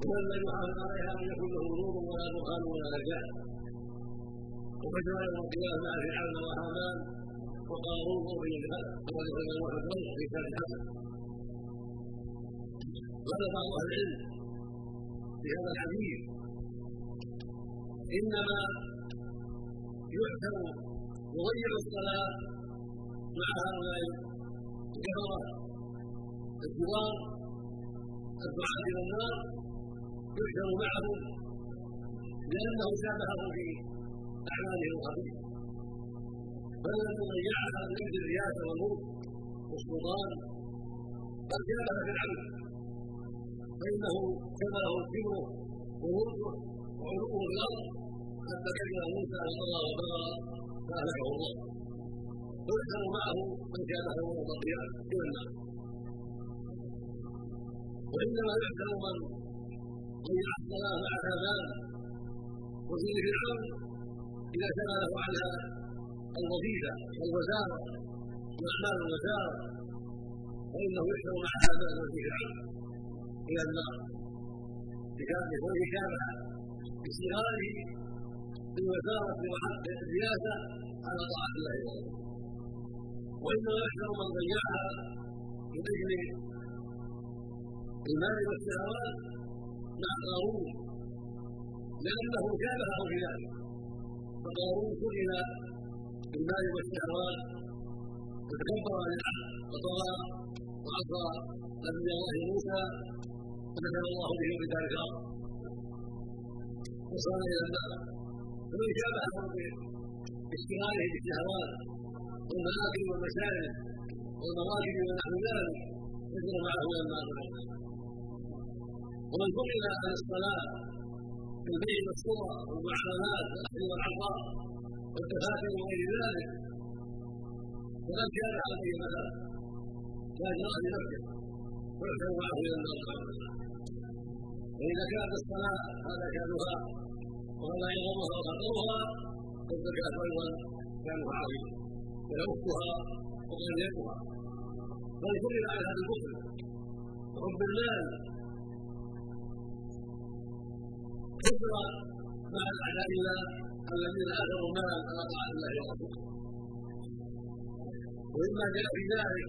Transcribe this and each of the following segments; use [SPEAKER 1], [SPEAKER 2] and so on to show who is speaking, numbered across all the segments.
[SPEAKER 1] ومن لم يحافظ عليها لم يكن له نور ولا برهان ولا نجاة. وبشر يوم القيامة مع فرعون وهامان وقارون وذلك واحد في كتاب قال بعض أهل العلم في هذا الحديث. إنما يحكم يضيع الصلاة مع هؤلاء الكفره الكبار الدعاة إلى النار يحشر معهم لأنه شابههم في اعمالهم الخبيثه بل الذي ضيعها من أجل الرياسه والملك والسلطان قد شابه في العمل فإنه شبهه كبره وملكه وعلوه في الأرض حتى كلم موسى ان طغى وبغى فأهلكه الله. ويحشر معه من كان له مطيعا إلى النار وانما يحشر من ضيع الصلاه مع هذان وفيه فرعون اذا شغله على الوظيفه والوزاره واعمال الوزاره فانه يحشر مع هذا الذي فرعون إلى النار بكونه شابه بصغاره بالوزاره الرياسه على طاعه الله وانما يحشر من ضيعها من أجل المال والشهوات مع قارون لأنه شابهه في ذلك فقارون سئل بالمال والشهوات فتكبر عن الحق وطغى وعصى نبي الله موسى فنزل الله به بذلك الأرض وصار إلى النار فمن شابهه باشتغاله بالشهوات والمآكل والمشارب والمراكب ونحو ذلك نزل معه إلى النار ومن سئل عن الصلاة في البيع والصورة والمعاملات والاخذ والعطاء والتفاكر وغير ذلك. فقد كان عليه مثلا. لا جرى لنفسه. ويحشر معه إلى النار وإذا كانت الصلاة هذا كانها وهذا عظمها وخطرها فالزكاه أيضا كانها عظيمه ويؤخها وغيرها بل سئل عن هذا الكفر. وحب المال كفر مع اعداء الله الذين اثروا المال على طاعه الله ورسوله ومما جاء في ذلك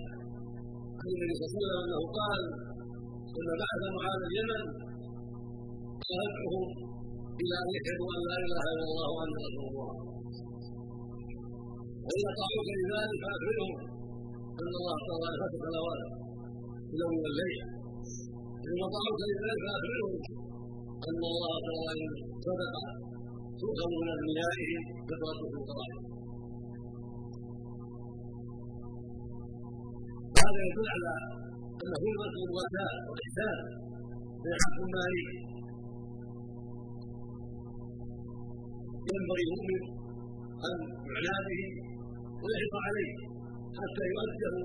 [SPEAKER 1] عن النبي صلى الله عليه وسلم أنه قال لما بعث معاذ اليمن قال ادعوهم إلى أن يشهدوا أن لا إله إلا الله وأن رسول الله. واذا طاعوك لذلك فاخبرهم ان الله تعالى خمس صلوات في اليوم والليل واذا طاعوك لذلك فاخبرهم ان الله تعالى صدق تؤخذ من اغنيائهم فطرة فقرائهم هذا يدل على أن الرسل الوفاء والإحسان في حق المالي ينبغي المؤمن ان يعنى به ويحرص عليه حتى يؤديه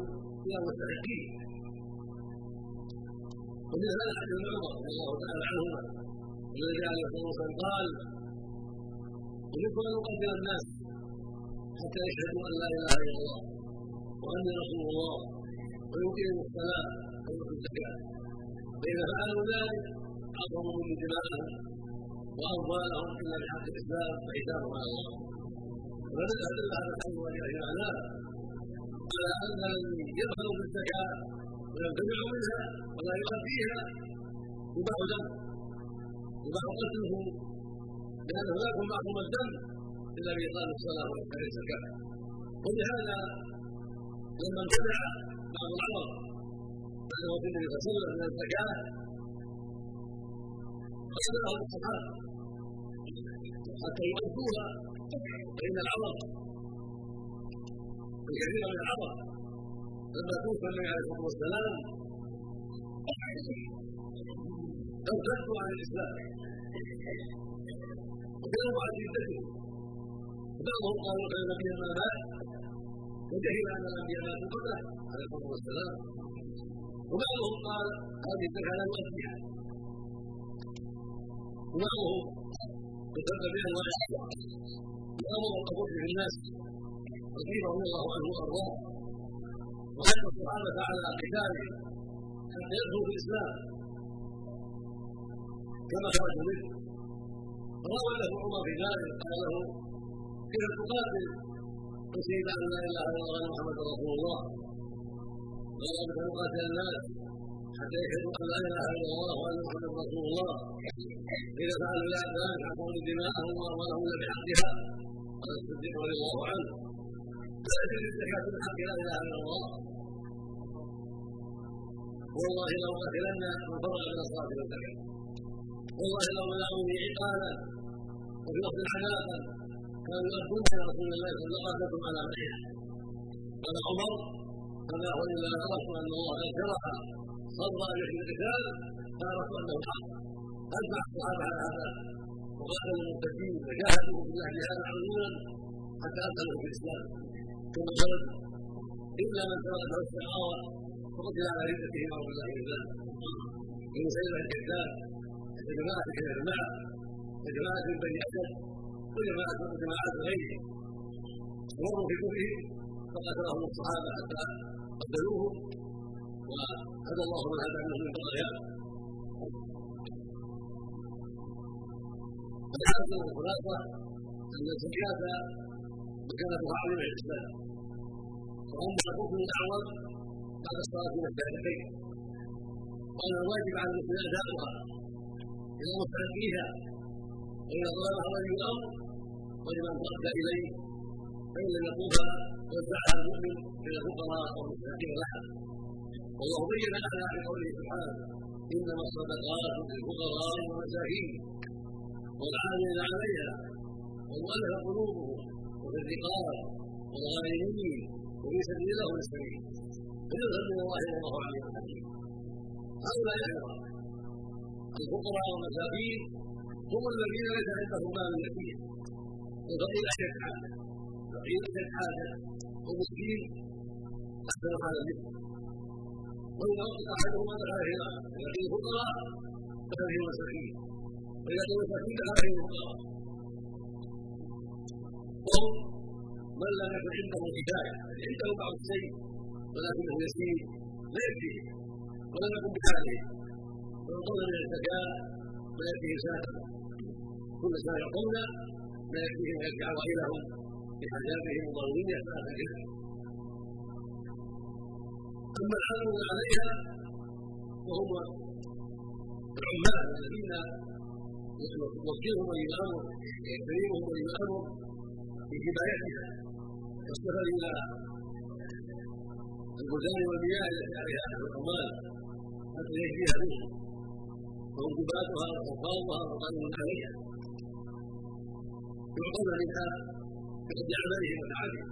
[SPEAKER 1] إلى مستحقيه ومن هذا حديث عمر رضي الله تعالى عنهما. الذي عليه الصلاه والسلام قال امرت ان أقدر الناس حتى يشهدوا أن لا إله إلا الله وأني رسول الله ويقيموا الصلاة ويؤتوا الزكاة. فإذا فعلوا ذلك عصموا من دماءهم واموالهم الا بحق الإسلام فحسابهم على الله. ولذلك هذا الحديث وجه معناه على أن الذي يبخل بالزكاة ويمتنع منها ولا يؤديها يباح دمه يباح قتله لأنه لا يكون معصوم الدم إلا باقام الصلاة وايتاء الزكاه ولهذا لما امتنع بعض العرب بعد موت النبي صلى الله عليه وسلم من الزكاة قتلهم الصحابة حتى يؤدوها فإن العرب الكثير من العرب لما توفى النبي عليه الصلاة والسلام ارتدوا عن الإسلام. وكانوا عن جدته بعضهم قالوا ان النبي ما مات وجهل ان الانبياء ماتوا قبله عليه الصلاه والسلام وبعضهم قال هذه الزكاه لا نؤديها وبعضهم ارتد بانواع وامر القبول في الناس. رضي الله عنه وارضاه وحث الصحابه على قتاله حتى يدخلوا في الإسلام. كما خرجوا منه فراى له عمر في ذلك قال له كيف تقاتل وشهد أن لا إله إلا الله محمد رسول الله. قال ان تقاتل الناس حتى يشهدوا أن لا إله إلا الله وأن محمد رسول الله. إذا فعلوا ذلك حقوا دماءهم واموالهم بحقها. قال الصديق رضي الله عنه لا يجوز الزكاة من حق لا إله إلا الله. والله لو اكلن من فرغ من الصلاه والزكاه والله لو منعوني عقالا وفي لفظ عذابا كانوا يؤدون إلى رسول الله صلى الله عليه وسلم على مدحه قال عمر كما هو إلا عرفت ان الله قد صبر ان يحمي القتال فعرفت انه حق اتبع الصحابة على هذا. وقاتلوا المرتدين وجاهدوا في الله جهادا عظيما حتى أدخلوا في الإسلام. ثم خرج إلا من تركه الشقاوه وقتل على ردته نعوذ بالله من ذلك من سيد الكذاب وجماعه من الجماعه وجماعه من بني اسد وجماعه وجماعات غيرهم مروا في كفرهم فقتلهم الصحابة حتى قتلوه وهدى الله من هدى منهم من بغيها فالحاصل الخلاصة أن الزكاة مكانتها عظيمة في الإسلام. واما الركن الاعظم بعد الصلاة من الشهادتين وأن الواجب على المسلمين أداؤها إلى مستحقيها واذا طلبها الرجل الامر ولمن ترك إليه فإن لم يطلبها وزعها المؤمن إلى الفقراء والمستحقين لها والله بين هذا في قوله سبحانه انما الصدقات للفقراء والمساكين. والعاملين عليها والمؤلف قلوبهم وفي الرقاب والغالبين وفي سبيل الله والسبيل فيظهر من الله والله عليم. حكيم هؤلاء أيضا الفقراء والمساكين هم الذين ليس عندهم مال يتيم والفقير اشد حاجة. الفقير اشد حاجة. والمسكين أحسن حالا منه واذا وقت احدهما دخل في اذا قيل فقراء دخل في المساكين. واذا قيل مساكين دخل في الفقراء وهم من لم يكن عنده كفايه عنده بعض الشيء. ولكنه يسير. لا يكفيه ولم يكن بحاله ويعطون من الزكاه يكفيه ساعه كل سنه يعطون ما يكفيهم ويكفي عوائلهم بحاجاتهم وضروريه ساعه الجهل أما العاملون عليها وهم العمال الذين يوكلهم ولي الامر ويكرمهم ولي الامر في كفايتها والسفر إلى البلدان والمياه التي عليها أهل الاموال حتى يجزيها به ووجباتها وحفاظها وقانون عليها يعطون منها بقدر عملهم وتعبهم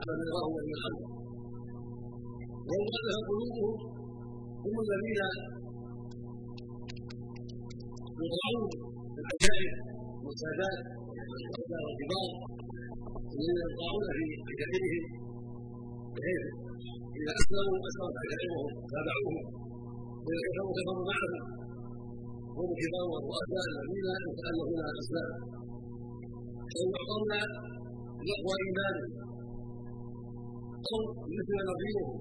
[SPEAKER 1] على ما يراه من الأمر. ومؤلف قلوبهم هم الذين يطلعون العجائب والسادات والكبار الذين يطلعون في عجائبهم بحيث إذا أسلموا اسلمت عجائبهم تابعوهم وإذا كفروا كفروا معهم هم كبار والرؤساء الذين يتالفون على الاسلام أو يعطون ليقوى ايمانهم أو مثل نظيرهم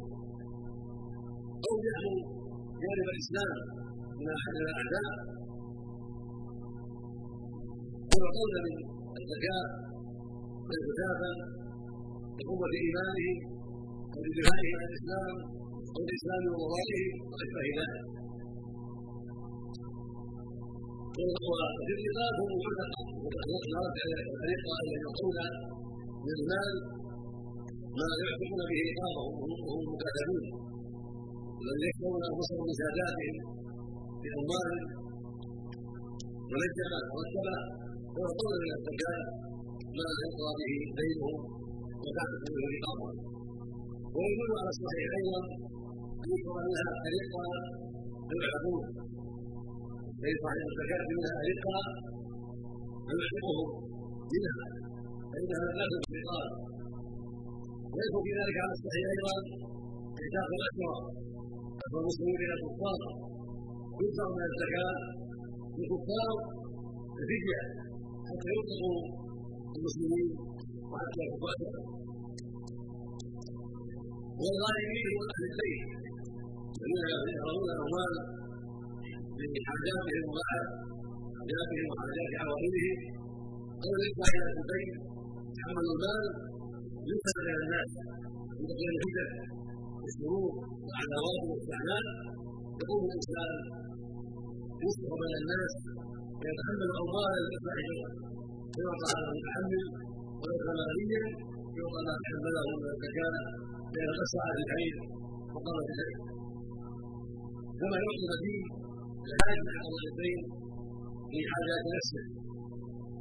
[SPEAKER 1] أو يحموا جانب الاسلام من احد الاعداء. أو يعطون من الزكاه. لقوه ايمانهم أو لدفاعهم عن الاسلام أو الاسلام ومضائه واشبه ذلك وفي الرقاب هم العتقاء والأخلاق الطريقة أن يعطون من المال ما يعتقون به رقابهم وهم مكاتبون الذين يشترون أنفسهم بزاداتهم بأموالهم منجمة مرتبة ويعطون من الزكاة ما يقضى به دينهم وتعتق به رقابهم ويدل على الصحيح أيضا أن يذكر منها طريقة العقول فيدفع إلى الزكاه منها رقه فيعتقه منها فانها لا تدخل الرقاب ويدخل في ذلك على الصحيح أيضا عتاق الاسرى اسرى المسلمين إلى الكفار. يدفع من الزكاة للكفار كفديه حتى يطلقوا المسلمين وحتى يكفوا والغالبين من أهل البيت. الذين يحرمون الأموال لحاجاتهم حاجاتهم وحاجات عوائلهم أو يدفع إلى البيت حمل المال ينسب إلى الناس من غير الفتن والشرور والعداوات والاستعمال يقوم الانسان يصبح بين الناس ويتحمل اموال الفتنه يعطى على المتحمل وليس ماليا يعطى ما تحمله من الزكاه بين الاسرع في العين وقامت العين كما يعطي الدين الحاج على البيت في حاجات نفسه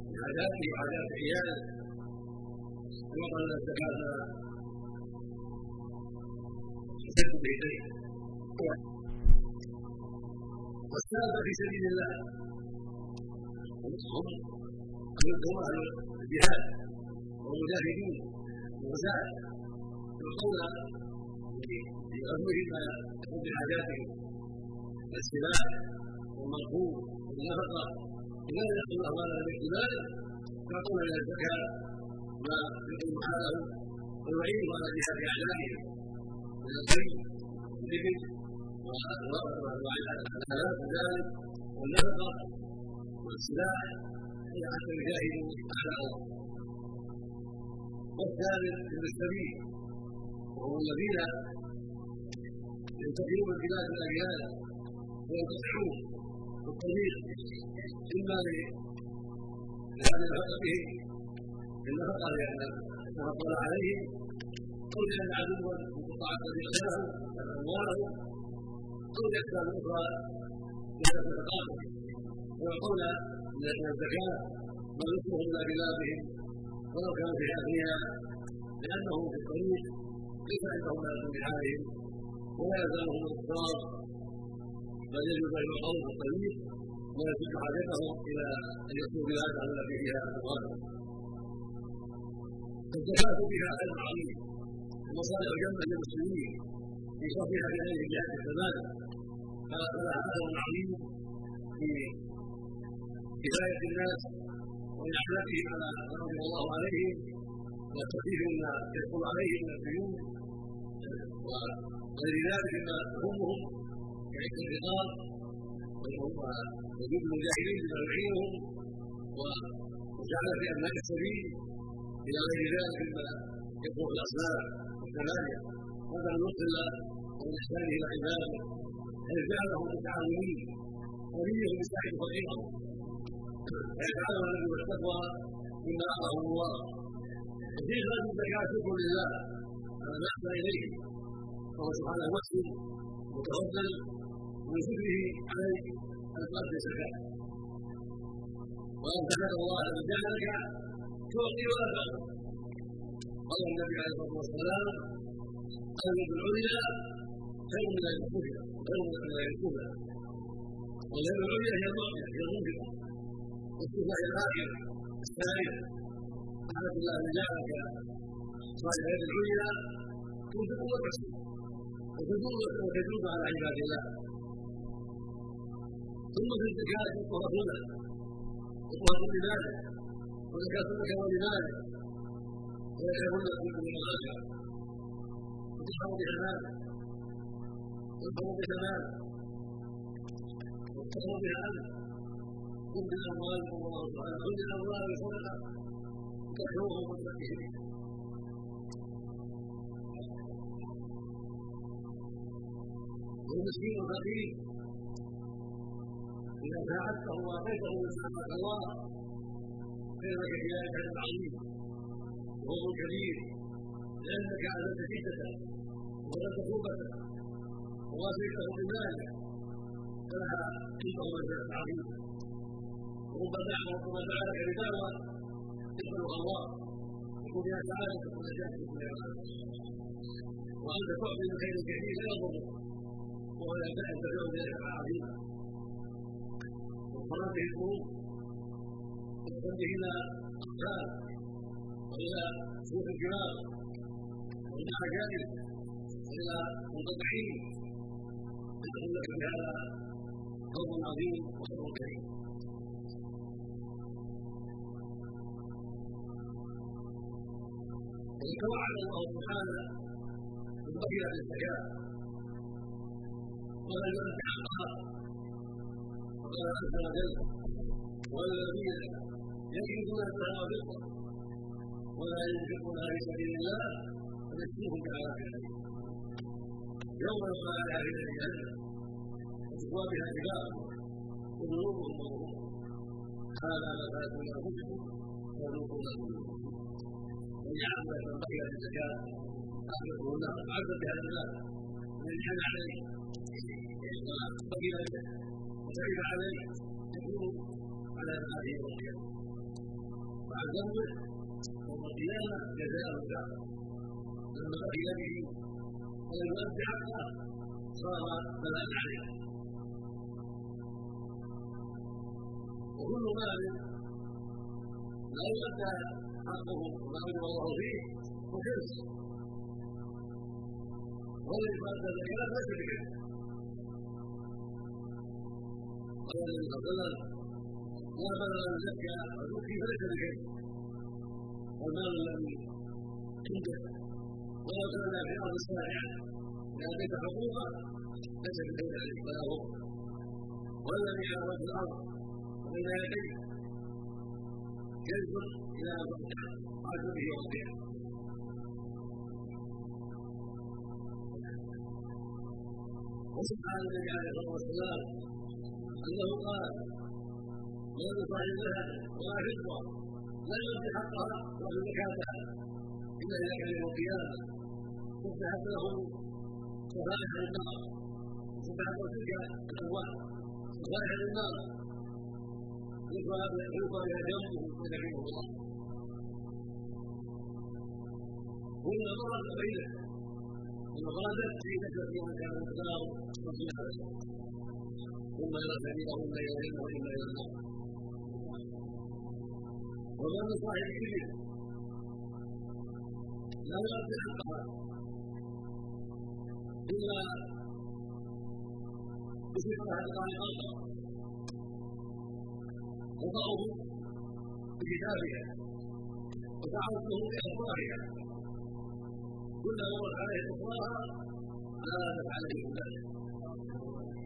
[SPEAKER 1] في حاجاته وحاجات عياله يعطى من الزكاه يسد بيديه والسابق في سبيل الله هم هم أهل الجهاد والمجاهدين والوزاد يعطون لأهلهم ما يكون بحاجاتهم السلاح والمركوب والنفقة. إذا يأخذ أموالا من ذلك يعطون إلى الزكاة ما يقوم حاله. ويعينه على جهاد أعدائهم من الخير والإبل والآلات ذلك والنفقة والسلاح هي حتى يجاهدوا أعداء الله والثالث ابن السبيل. وهم الذين ينتقلون من بلاد وينقطعون الطريق إما لهذه نفقتهم النفقة لأن تفضل عليهم أو لأن عدوا انقطع الطريق لهم أموالهم أو لأسباب أخرى لهذا الثقافة ويعطون من الزكاة ما يصلح إلى بلادهم ولو كانوا في أغنياء لأنهم في الطريق ليس عندهم ما يكون بحالهم ولا يزالهم الاضطرار بل يجب يعطوا في الطريق ويسد حاجتهم إلى أن يكونوا بلاد التي فيها أموال الزكاة فيها خير عظيم. ومصالح جنة للمسلمين. في صفها بغير جهة الزمان فلها أثر عظيم في كفاية الناس وإعانتهم على ما رضي الله عليهم وتخفيفهم ما يدخل عليهم من الديون. وغير ذلك مما يهمهم الرقاب وجود المجاهدين بما يعينهم وجعل في أبناء السبيل إلى غير ذلك مما يدخل في الأصناف والثمانية هذا الله ومن إحسانه إلى عباده حيث جعلهم متعاونين وليهم يساعد فقيرهم فيتعاون الذي والتقوى مما اعطاه الله وفي خلق الزكاه شكر لله على ما احسن اليه وهو سبحانه محسن متفضل من شكره عليك ان تؤدي الزكاه وإن تحمد الله جعلك تعطي ولا تأخذ قال النبي عليه الصلاة والسلام اليد العليا خير من اليد السفلى خير من اليد السفلى واليد العليا هي المعطيه هي المنفقه والصفة الآخرة الثانية سبحانه الله أن جعلك صالح اليد العليا تنفق وتحسن وتدوم وتدوم على عباد الله. ثم في الزكاة يطهر هنا يطهر لماذا وزكاة الزكاة لماذا ويكون كل من الآخرة وتحفظ بها المال. وتحفظ بها المال. وتحفظ بها الأمن خذ الاموال الله تعالى خذ الاموال صدقه تدعوهم وتزكيهم والمسكين الفقير اذا ساعدته واعطيته من نعمه الله فانك في ذلك اجر عظيم وهو كبير لانك اعلنت شدته وغلت قوته وواسيته بمالك فلها قيمه ومنزله عظيمه وربما ربما جعلك بدعوى يسألها الله يكون فيها سعادة ونجاة كل عمل وأنت تعطي من خير كثير لا يضر. وهو لا تأتي تدعو بذلك عظيما وقرن به القلوب إلى أقسام وإلى سوق الجبال وإلى عجائب وإلى منقطعين يدخل لك بهذا فضل عظيم وفضل كريم. وعد الله سبحانه بالبقية للزكاة ولا يؤدي حقها قال عز وجل والذين يجدون الذهب والفضه ولا ينفقونها في سبيل الله فنجزيهم بعذاب اليم يوم يقال على أهل الجنه وتقوى بها جبالهم وذنوبهم وظهورهم هذا ما فاتوا انفسكم وذوقوا ما كنتم وجعل ما ينبغي الزكاه اخرجه النار عز بها الناس من عليه وبقي وتعب عليه يكون على هذه القيامه مع ذنبه يوم القيامه جزاء كافر لما بقي به ولم حقه صار بلاء عليه. وكل مال لا يؤدى حقه وما أمر الله فيه وكرس والذي يؤدى الزكاه ليس بكرس صلى الله عليه لا بلغ الزكاه وتؤتي فليس بكرس والمال الذي عنده ولو كان في الأرض الصالحه لاتيت حقوقه ليس بكرس عليه ولا هو والذي على وجه الأرض وبين يديه كنز إلى به يوم القيامه وسبحان النبي عليه الصلاه والسلام انه قال من صاحب الذهب ولا فضه لا يؤدي حقها ولا زكاتها الا اذا كان يوم القيامة. فتحت له صفائح النار. فتحت تلك الأبواب. صفائح النار. يلقى بها جنبه ويدعوه الله. هنا مرت بينه. وغادت في يوم كان مقدار رسول الله ثم إلى سبيله اما إلى الجنه واما إلى النار من صاحب الكبر لا يؤدي حقها. إلا بصفتها الخالقه وضعه بكتابها وتعرضه باخبارها كلما مرت عليه اخراها زادت عليه ذلك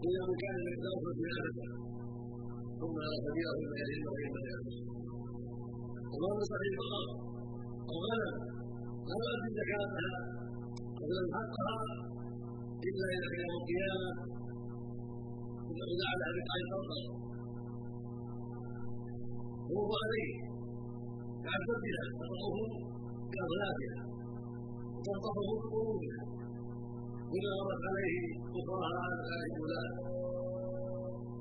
[SPEAKER 1] إذا من كان مقداره في نفسه ثم لا سبيله الا إلى واما إلى وما من صحيح الأرض أو غنم لا يؤدي زكاتها ولا حقها إلا إذا كان يوم القيامة. إذا على بقاع الأرض وهو عليه. كعبدها تضعه كأغلافها وتنطفه بقرونها إذا مرت عليه أخراها على ذلك فلان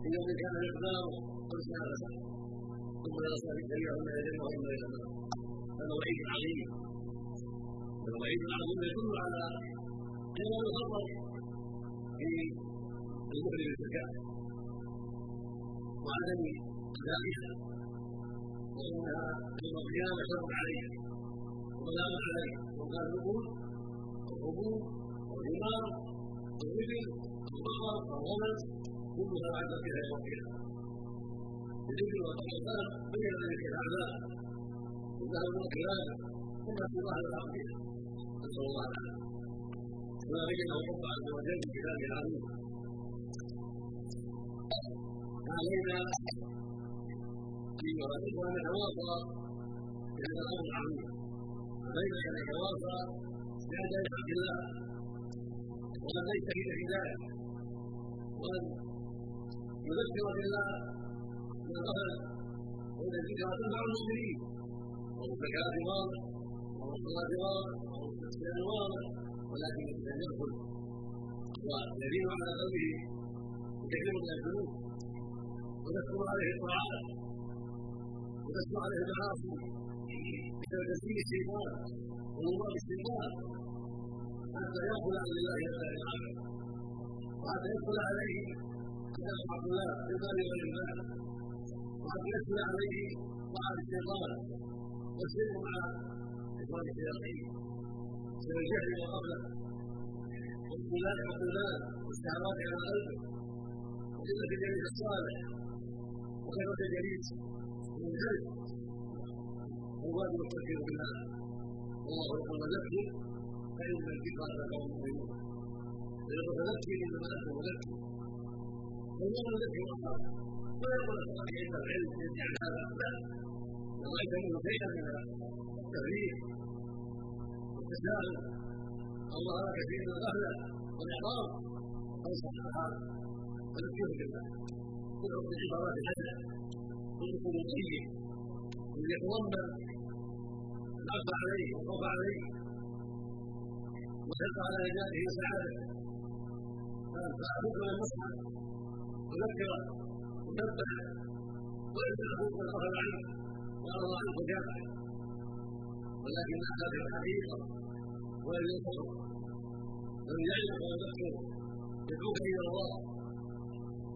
[SPEAKER 1] إن يوم كان مقداره ألف سنة ثم لا صار كبيرا من الجنة وإما إلى النار هذا وعيد عظيم هذا وعيد عظيم يدل على جلال الخطر في المخرج الزكاة وعدم أدائها وانها يوم القيامه شر عليه وبلاء عليه وقال النقود والثمار والابل والبقر والغنم كلها بعد فيها يوم القيامه الابل والبقر بين ذلك العذاب والذهب والكلاب كما في ظاهر الأرض نسال الله العافيه وما بينه الرب عز وجل في كتابه العظيم علينا في وأن نتواصى بهذا الأمر العظيم علينا أن نتواصى بأداء حق الله وأن في ذلك وأن نذكر بالله من الغفل وأن الذكر تنفع المؤمنين والزكاة واضح والصلاة واضح والاستسلام واضح ولكن الإنسان يغفل ويزيد على قلبه كثير من الذنوب وتكثر عليه الطاعات وتسمع عليه المعاصي بسبب تسليم الشيطان ونظام الشيطان. حتى عن الله تعالى يدخل عليه يسمع الله بالمال والمال وحتى يدخل عليه طاعة الشيطان. والسير مع شيطان الشياطين سوى الجهل وقبله والظلال والظلال والشهوات على قلبه وقلة الجليس الصالح وكثرة الجليس من الجلد والواجب التفكير بالله والله يقول ذكر فإن الذكرى تنفع المؤمنين فيقول ذكر إنما أنت مذكر فالله ذكر أصحابه ولا يقول الصحابي عند العلم يعني هذا لا رايت منه شيئا من التغيير والتساهل أو ظهر كثير من الغفله والاعراض فانصح هذا وذكره بالله كله بالعبارات الحسنه كله طيب يتضمن العفو عليه والخوف عليه. وحرص على نجاته وسعادته فأخذ من النصح وذكر ونبه ويسأل أخوك من غفل عنه وأرضى عنه وجابه ولكن في الحقيقة ولم ينصحه لم يعلم ويذكر يدعوك إلى الله.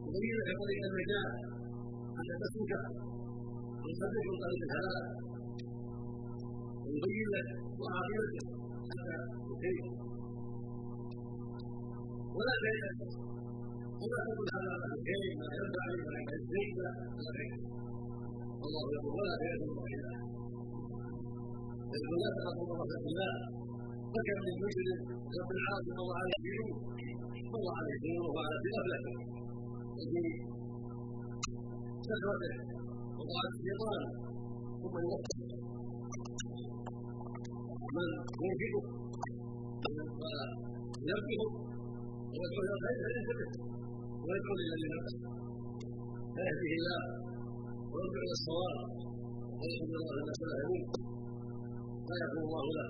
[SPEAKER 1] يبين لك طريق النجاة حتى تسلكه ويصدق طريق الهلاك ويبين لك حتى تنتهي ولا تيأس ولا هذا عن الكيف ما ينبغي ولا لا الله يقول ولا روح الله فإنه لا تخافوا رحمة الله فكم من مجرم رب العالمين الله عليه يمين الله عليه يمين وهو على بغفلة الذي سكرته وطاعة الشيطان ثم يوفق من ينفقه ويربه ويدعو إلى الخير فينتبه ويدعو إلى لنفسه فيهديه الله ويرجع إلى الصواب ويحمد الله لا يموت فيغفر الله له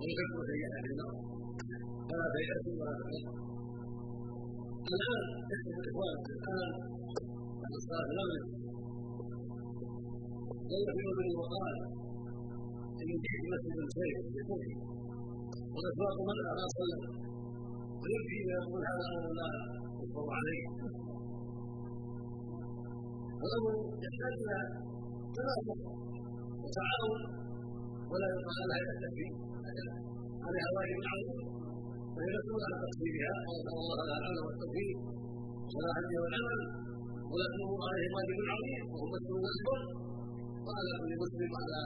[SPEAKER 1] ويكفر سيئات النار فلا تيأسوا ولا تحزنوا الآن يكتب الإخوان الآن الصلاة المغرب قال في يوم وقال إن جئت مسجد الخير بكفر والإخلاق من على صلى ويكفي ما يقول هذا أمر لا يكفر عليه والأمر يحتاج إلى تناصر وتعاون ولا يقال لها إلا التكفير عليها واجب عظيم وهي مسؤولة عن تقصيرها ونسأل الله لها العمل والتوفيق ولا هدي والعمل ولكن عليه واجب عظيم وهو مسؤول أكبر وعلى كل مسلم وعلى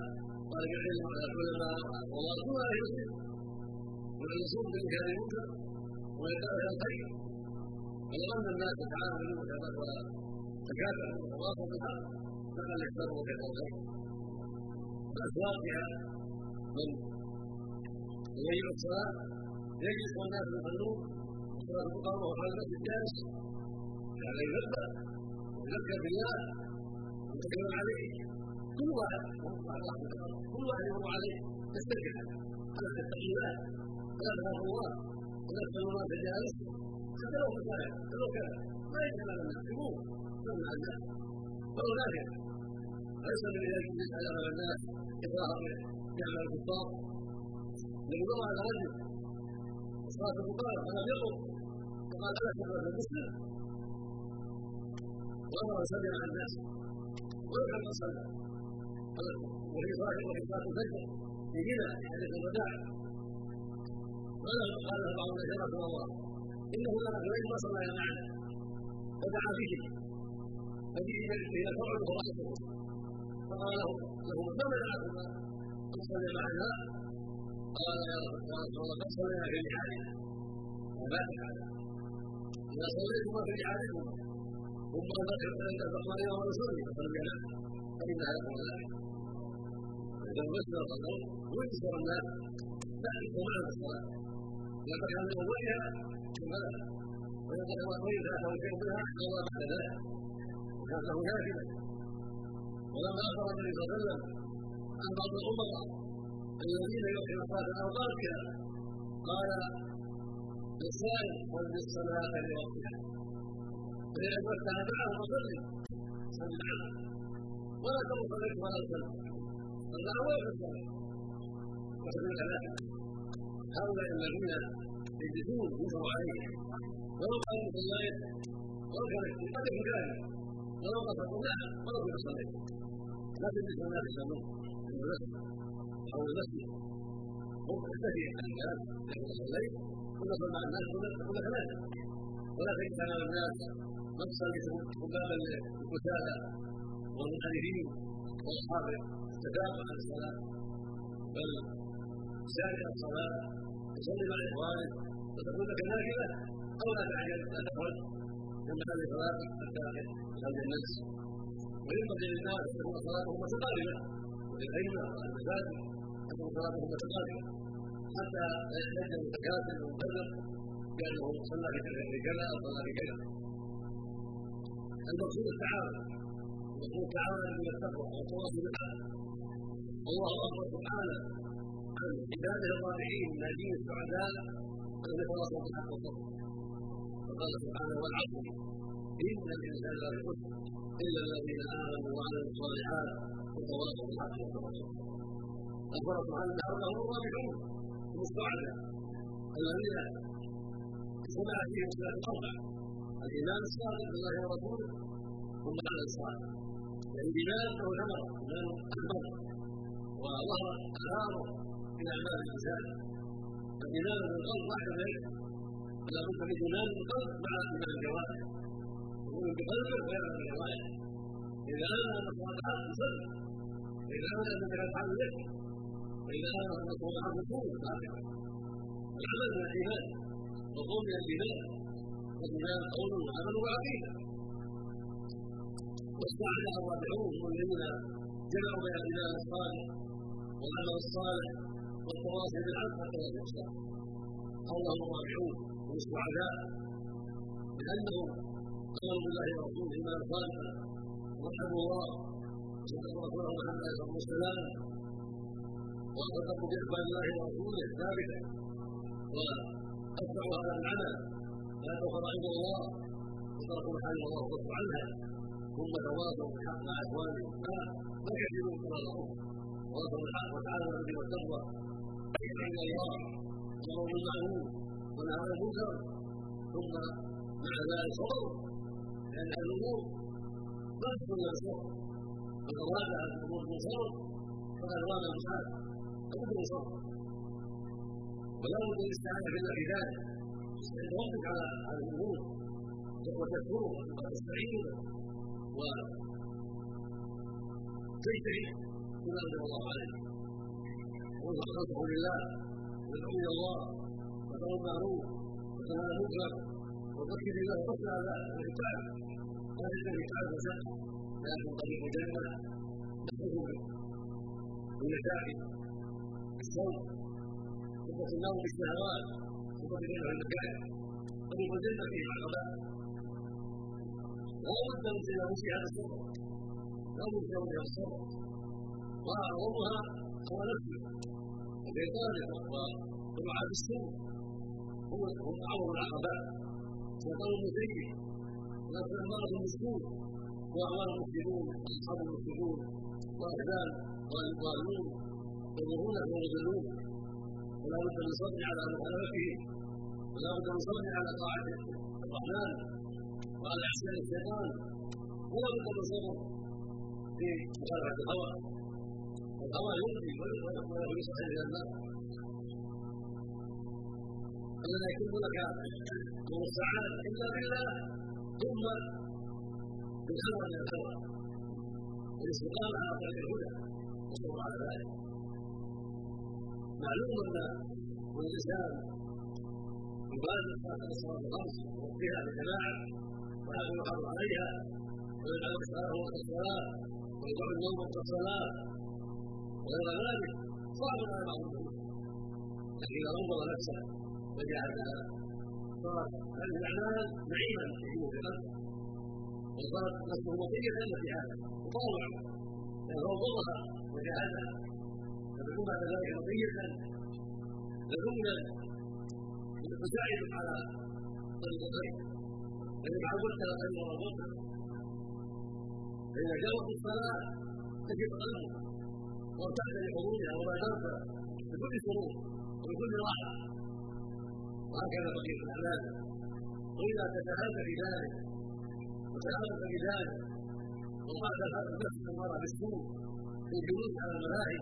[SPEAKER 1] طالب العلم وعلى العلماء ومرسول على المسلم والمنصوب بإنكار المنكر الخير ولو أن الناس تعاونوا وتكافئوا وتواصوا بالحق فقد اختاروا خير الخير؟ بأسواقها من يضيع الصلاة. يجلس والناس يصلون تقام وهو على المسجد. جالس على يذكر يذكر بالله ويتكلم عليه. كل واحد. كل واحد يمر عليه. يسترجع. على تتقي تخاف الله تسال الله في جالس حتى لو مسائل حتى لو كان ما يسال على الناس يموت يسال على الناس فهو نافع ليس من ذلك على الناس اكراه يعمل الكفار مر على رجل صلاه الفقراء فلم يقم فقال الا تقرا المسلم وامر على الناس ويفعل ما صلى وفي صلاه وفي صلاه الفجر في منى في حديث الوداع قال قال بعض يا رسول الله إنه لنا غير ما صلى معنا فدعا به فجئ إلى فرع وراسه فقال له له ما منعكما ان تصلي معنا قال يا رسول الله قد صلينا في رحالنا وما تفعل إذا صليتما في رحالكما ثم تفقد يوم رسولي فلم ينام هذا؟ هو ذلك إذا مسنا القدر ويكسر الناس معنا الصلاة لقد كان من أولها ثم لا ويقول وإذا توجه بها قضى بعد ذلك وكان له نافلة ولما أخبر النبي صلى الله عليه وسلم عن بعض الأمراء الذين يؤخرون صلاة الأوقات كذا قال للسائل ولد الصلاة لوقتها فإذا أدركت معه فصلي صل معه ولا تقل صليت ولا صلي صلى أول في الصلاة وسلم ثلاثة هؤلاء الذين يجلسون ينكر عليهم ولو قالوا صليت ولو كان قد يكون كذلك ولو قصدوا نعم ولو كنت صليت لا تجلس الناس يصلون في المسجد أو المسجد هم تختفي عن الكلام إذا صليت كنا صلى مع الناس كنا ثلاثة ولا تجلس على الناس. نصا باب الكتابة والمؤلفين واصحاب التدافع عن الصلاة. بل سارع الصلاة وصلي مع اخوانك وتكون لك نافله أو لا تعجل لا تفعل. من هذه صلاته حتى يخرج الناس. وينبغي للناس ان تكون صلاتهم متقاربه وللائمه والمساجد ان تكون صلاتهم متقاربه حتى لا يحتاج المتكاسل ومفرق بانه صلى في كذا أو صلى في كذا. المقصود التعاون. المقصود التعاون إلى التقوى والتواصل بالحق. الله أكبر سبحانه عن عباده الرابحين الناجين السعداء ان يتواصلوا بالحق والصبر فقال سبحانه والعصر إن الانسان لفي خسر إلا الذين آمنوا وعملوا الصالحات وتواصوا بالحق وتواصوا اخبر سبحانه تعالى هم الرابحون هم السعداء الذين اجتمعت فيهم صلاه الاربع الإيمان الصادق بالله ورسوله ثم العمل الصالح الإيمان له ثمرة إيمان اكبر وظهر اثاره في اعمال الانسان الايمان بالقلب واحد ذلك فلا بد من ايمان بالقلب مع ايمان الجوارح. يكون بقلبه ويعمل بالجوارح إذا امن ان الصالحات تصدق واذا امن انك لا تفعل لك واذا امن ان الصالحات تصوم العمل من الإيمان. والقول من الإيمان. والإيمان قول وعمل وعقيده والصالح الرابعون هم الذين جمعوا بين الإيمان الصالح والعمل الصالح والتواصي بالحق والتواصي بالصالح الله الرابعون هم السعداء لانهم امنوا بالله ورسوله ايمانا صالحا وحبوا الله وصدقوا رسوله محمد عليه الصلاه والسلام وصدقوا باخبار الله ورسوله ثابتا واتبعوا هذا العمل لا تغفر عند الله وتركوا محارم الله وصدقوا عنها ثم تواصوا بالحق مع اخوانهم ما كثيرون كما لهم تواصوا بالحق والتقوى عند الله امروا بالمعروف ونهوا عن المنكر ثم مع ذلك صبروا لأن هذه الأمور لا تكون من الصبر من اراد ان الأمور من صبر فقد المحال لابد من صبر ولا بد من الاستعانه بالله في ذلك توقف على على الأمور وتذكره وتستعين وتجتهد بما انزل الله عليك وانصح خلقه لله وادعو إلى الله وترى المعروف وتنهى عن المنكر وتذكر الله وتصل على الكتاب تجد الكتاب وشق لكن طريق الجنه نحفظه بالمشاكل بالصوت ثم النوم بالشهوات ثم بغير المكان طريق الجنة فيه عقبات لا بد من تجاوز هذا الصبر لا بد من تجاوز هذا الصبر وأعظمها هو نفسه. وشيطانه ودعاة السوء هم هم اعظم العقبات شيطان المسيء ونفس اماره بالسوء واعوان المفسدون واصحاب المفسدون واهدان والضالون يضرون ويضلون ولا بد من الصبر على مخالفته ولا بد من الصبر على طاعه الرحمن وعلى احسان الشيطان ولا بد من الصبر في مخالفه الهوى يؤذي ويصحي إلى النار فلا يكون لك نور السعاده الا بالله ثم بالهوى من الهوى والاستقامه على طريق الهدى والصبر على ذلك معلوم ان الانسان يبادر صلاه الصلاه الخمس ويوفيها بجماعه وهذا يحافظ عليها ويجعل اختاره وقت الصلاه ويدع النوم وقت الصلاه وغير ذلك صعب على بعض لكن إذا انظر نفسه وجاهد صارت هذه الأعمال نعيما في قلبه وصارت نفسه وصيه التي هذا. وطاوع لأنه انظرها وجاهدها فتكون بعد ذلك وصيه لذمنا مساعد على طريق الخير. فإذا عودت على خير ورغبته فإذا جاء وقت الصلاة تجد قلبك وارتحت لحضورها وبادرت بكل سرور وبكل راحة. وهكذا بقية الأعمال. وإذا تتهافى في ذلك وتهافت في ذلك وقعد النفس المرأة بالسوء في الجلوس على الملاهي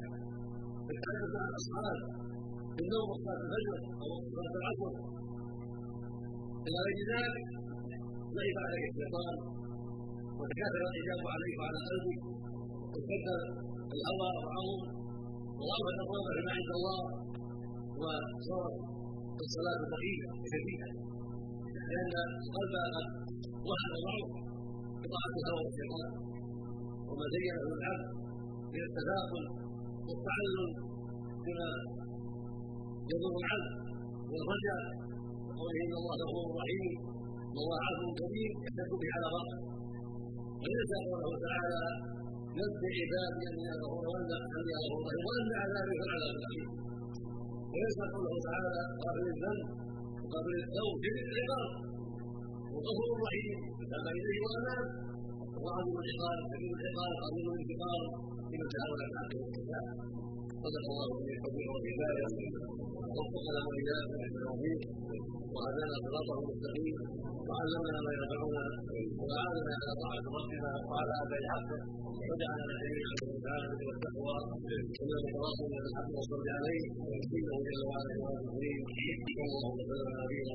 [SPEAKER 1] في الحديث مع الأصحاب في النوم وصلاة الفجر أو صلاة العصر. إلى غير ذلك لعب عليك الشيطان وتكاثر الإجابة عليك وعلى قلبك واشتد الهوى والعظم وغابت الرغبة فيما عند الله وصارت الصلاة ضعيفة شديدة لأن القلب قد وهذا معروف بطاعة الهوى والشيطان وما زينه العبد من التثاقل والتعلم بما يضر العبد والرجاء وقوله إن الله غفور رحيم والله عفو كبير يحتج به على راسه وليس قوله تعالى نبئ عبادي وان اني غفور رحيم وان عذابي هو العذاب الاليم وليس قوله تعالى قابل الذنب وقابل التوب في العقاب وغفور رحيم فتاب إليه واناب وعظيم العقاب كبير العقاب عظيم الانتقام لمن تعاون على الحق والكتاب صدق الله به الحكم والهدايه ووفقنا واياكم للتوفيق وهدانا صراطه المستقيم وعلمنا ما ينفعنا واعاننا على طاعة ربنا وعلى أداء حقه وجعلنا جميعا من العافيه والتقوى ومن التواصل بالحق والصبر عليه انه جل وعلا يوافق صلى الله وسلم على نبينا